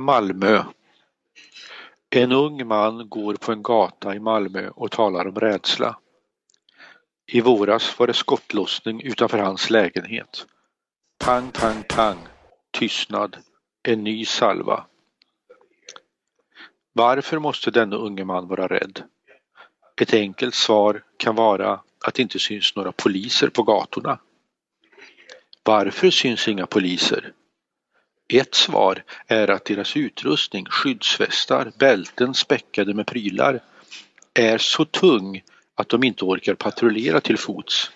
Malmö En ung man går på en gata i Malmö och talar om rädsla. I våras var det skottlossning utanför hans lägenhet. Pang, pang, pang. Tystnad. En ny salva. Varför måste denna unge man vara rädd? Ett enkelt svar kan vara att det inte syns några poliser på gatorna. Varför syns inga poliser? Ett svar är att deras utrustning, skyddsvästar, bälten späckade med prylar, är så tung att de inte orkar patrullera till fots.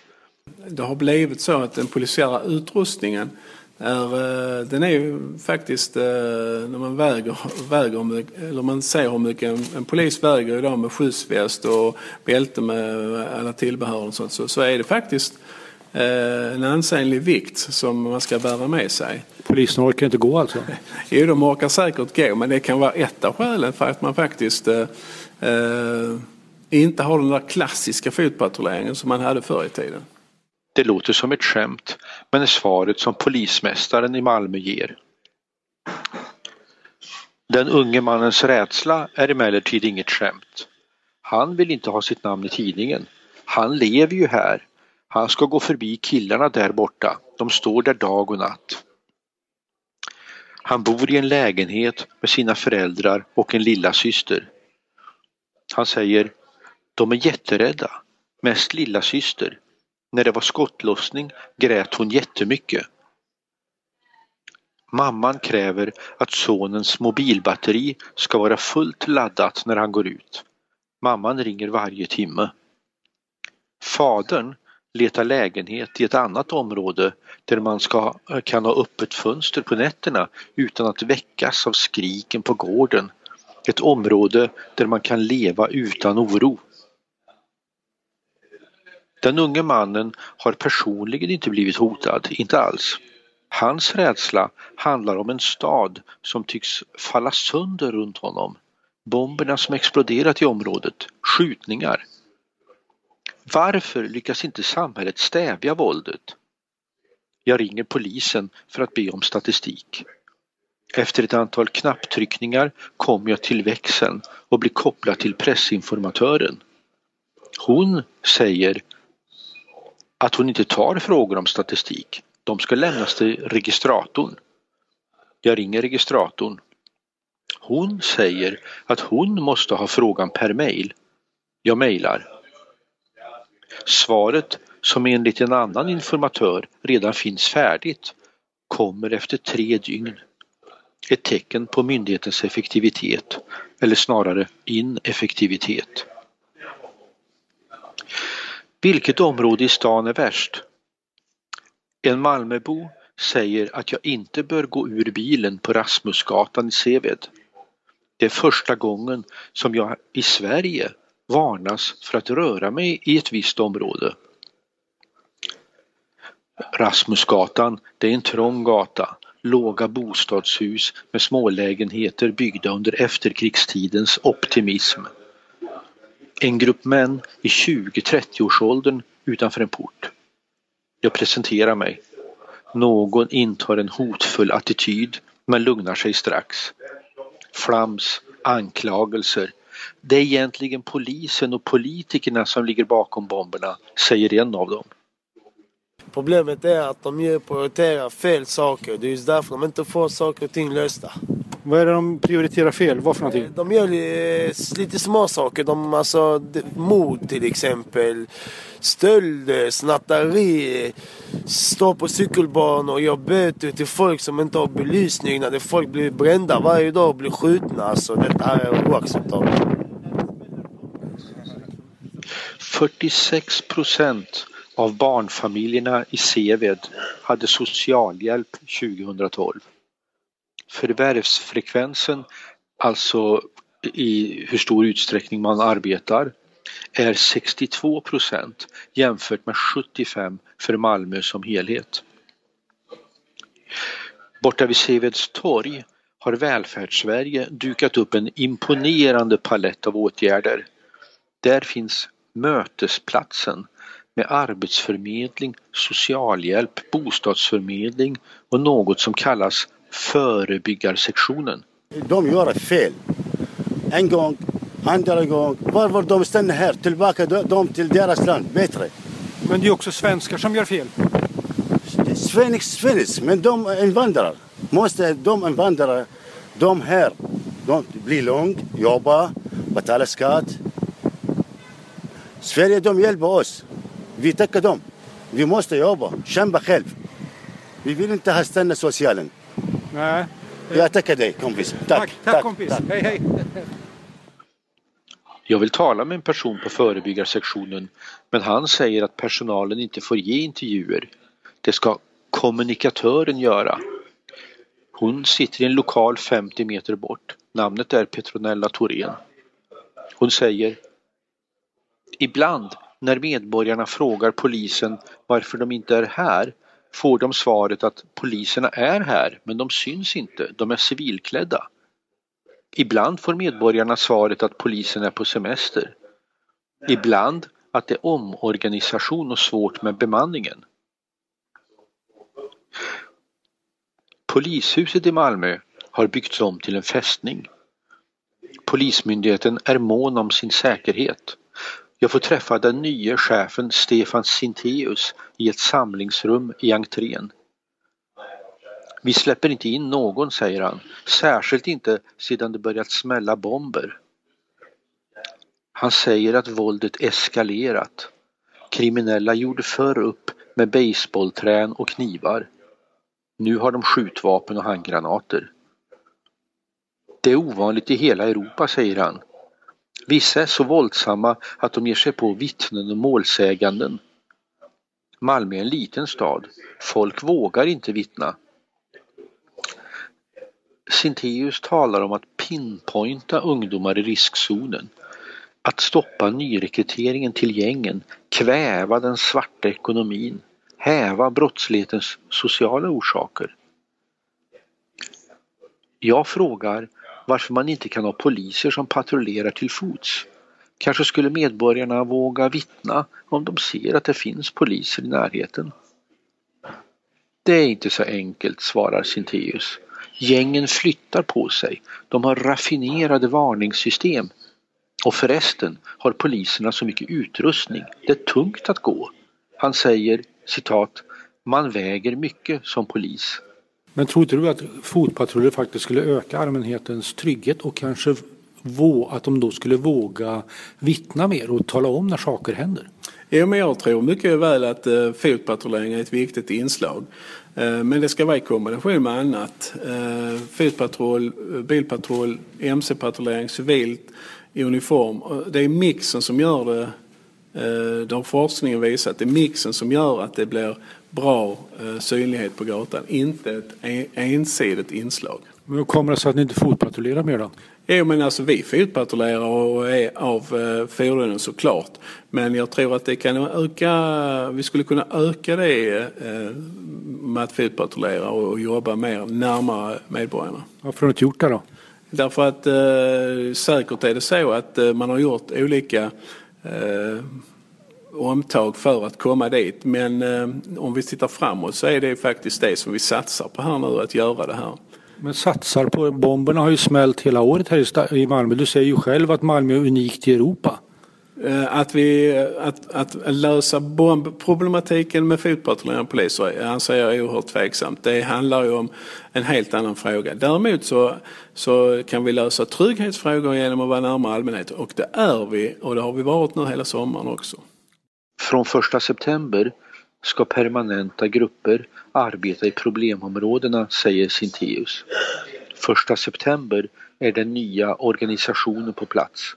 Det har blivit så att den polisiära utrustningen är, eh, den är ju faktiskt, eh, när man väger, väger eller man ser hur mycket en, en polis väger idag med skyddsväst och bälte med alla tillbehör och sånt, så, så är det faktiskt en ansenlig vikt som man ska bära med sig. Polisen orkar inte gå alltså? Jo, de orkar säkert gå, men det kan vara ett av skälen för att man faktiskt eh, eh, inte har den där klassiska fotpatrulleringen som man hade förr i tiden. Det låter som ett skämt, men är svaret som polismästaren i Malmö ger. Den unge mannens rädsla är emellertid inget skämt. Han vill inte ha sitt namn i tidningen. Han lever ju här han ska gå förbi killarna där borta. De står där dag och natt. Han bor i en lägenhet med sina föräldrar och en lilla syster. Han säger, de är jätterädda, mest lilla syster. När det var skottlossning grät hon jättemycket. Mamman kräver att sonens mobilbatteri ska vara fullt laddat när han går ut. Mamman ringer varje timme. Fadern leta lägenhet i ett annat område där man ska, eh, kan ha öppet fönster på nätterna utan att väckas av skriken på gården. Ett område där man kan leva utan oro. Den unge mannen har personligen inte blivit hotad, inte alls. Hans rädsla handlar om en stad som tycks falla sönder runt honom. Bomberna som exploderat i området, skjutningar, varför lyckas inte samhället stävja våldet? Jag ringer polisen för att be om statistik. Efter ett antal knapptryckningar kommer jag till växeln och blir kopplad till pressinformatören. Hon säger att hon inte tar frågor om statistik. De ska lämnas till registratorn. Jag ringer registratorn. Hon säger att hon måste ha frågan per mail. Jag mejlar. Svaret, som enligt en annan informatör redan finns färdigt, kommer efter tre dygn. Ett tecken på myndighetens effektivitet, eller snarare ineffektivitet. Vilket område i stan är värst? En Malmöbo säger att jag inte bör gå ur bilen på Rasmusgatan i Seved. Det är första gången som jag i Sverige varnas för att röra mig i ett visst område. Rasmusgatan, det är en trång gata, låga bostadshus med smålägenheter byggda under efterkrigstidens optimism. En grupp män i 20-30-årsåldern utanför en port. Jag presenterar mig. Någon intar en hotfull attityd men lugnar sig strax. Flams, anklagelser, det är egentligen polisen och politikerna som ligger bakom bomberna, säger en av dem. Problemet är att de prioriterar fel saker. Det är just därför de inte får saker och ting lösta. Vad är det de prioriterar fel? Vad för någonting? De gör lite små saker. De, alltså, mord till exempel. Stöld, snatteri. Stå på cykelbanor och gör böter till folk som inte har belysning. När folk blir brända varje dag och blir skjutna. Alltså, detta här är oacceptabelt. 46 procent av barnfamiljerna i Seved hade socialhjälp 2012. Förvärvsfrekvensen, alltså i hur stor utsträckning man arbetar, är 62 procent jämfört med 75 för Malmö som helhet. Borta vid Seveds torg har Välfärdssverige dukat upp en imponerande palett av åtgärder. Där finns mötesplatsen med arbetsförmedling, socialhjälp, bostadsförmedling och något som kallas förebyggarsektionen. De gör fel. En gång, andra gång. Varför de stannar här? Tillbaka de till deras land. Bättre. Men det är också svenskar som gör fel. Svensk, svensk. Men de invandrar. Måste de invandrare, de här, de blir långt, jobba, betala skatt. Sverige, de hjälper oss. Vi tackar dem. Vi måste jobba, kämpa själv. Vi vill inte ha stanna socialen. Nej. Jag tackar dig kompis. Tack, Tack, tack, kompis. tack. Hej, hej. Jag vill tala med en person på förebyggarsektionen men han säger att personalen inte får ge intervjuer. Det ska kommunikatören göra. Hon sitter i en lokal 50 meter bort. Namnet är Petronella Thorén. Hon säger Ibland när medborgarna frågar polisen varför de inte är här får de svaret att poliserna är här men de syns inte, de är civilklädda. Ibland får medborgarna svaret att polisen är på semester. Ibland att det är omorganisation och svårt med bemanningen. Polishuset i Malmö har byggts om till en fästning. Polismyndigheten är mån om sin säkerhet. Jag får träffa den nya chefen Stefan Sinteus i ett samlingsrum i entrén. Vi släpper inte in någon, säger han. Särskilt inte sedan det börjat smälla bomber. Han säger att våldet eskalerat. Kriminella gjorde förr upp med baseballträn och knivar. Nu har de skjutvapen och handgranater. Det är ovanligt i hela Europa, säger han. Vissa är så våldsamma att de ger sig på vittnen och målsäganden. Malmö är en liten stad. Folk vågar inte vittna. Sintéus talar om att pinpointa ungdomar i riskzonen. Att stoppa nyrekryteringen till gängen, kväva den svarta ekonomin, häva brottslighetens sociala orsaker. Jag frågar varför man inte kan ha poliser som patrullerar till fots. Kanske skulle medborgarna våga vittna om de ser att det finns poliser i närheten. Det är inte så enkelt, svarar Sintéus. Gängen flyttar på sig. De har raffinerade varningssystem. Och förresten har poliserna så mycket utrustning. Det är tungt att gå. Han säger citat man väger mycket som polis. Men tror inte du att fotpatruller faktiskt skulle öka allmänhetens trygghet och kanske vå, att de då skulle våga vittna mer och tala om när saker händer? Jo, men jag tror mycket väl att eh, fotpatrullering är ett viktigt inslag. Eh, men det ska vara i kombination med annat. Eh, fotpatrull, bilpatrull, mc-patrullering, civilt i uniform. Det är mixen som gör det det har forskningen visat. Det är mixen som gör att det blir bra eh, synlighet på gatan, inte ett en- ensidigt inslag. Men hur kommer det sig att ni inte fotpatrullerar mer då? Jo men alltså vi fotpatrullerar och är av eh, fordonen såklart. Men jag tror att det kan öka, vi skulle kunna öka det eh, med att fotpatrullera och, och jobba mer närmare medborgarna. Varför har du inte gjort det då? Därför att eh, säkert är det så att eh, man har gjort olika eh, omtag för att komma dit. Men eh, om vi tittar framåt så är det faktiskt det som vi satsar på här nu, att göra det här. Men satsar på bomberna har ju smällt hela året här i Malmö. Du säger ju själv att Malmö är unikt i Europa. Eh, att, vi, eh, att, att lösa bombproblematiken med fotpatrullerande poliser anser jag är oerhört tveksamt. Det handlar ju om en helt annan fråga. Däremot så, så kan vi lösa trygghetsfrågor genom att vara närmare allmänheten och det är vi och det har vi varit nu hela sommaren också. Från 1 september ska permanenta grupper arbeta i problemområdena, säger Sintéus. 1 september är den nya organisationen på plats.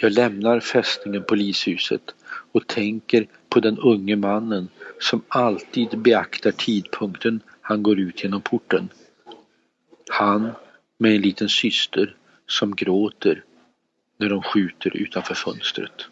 Jag lämnar fästningen Polishuset och tänker på den unge mannen som alltid beaktar tidpunkten han går ut genom porten. Han med en liten syster som gråter när de skjuter utanför fönstret.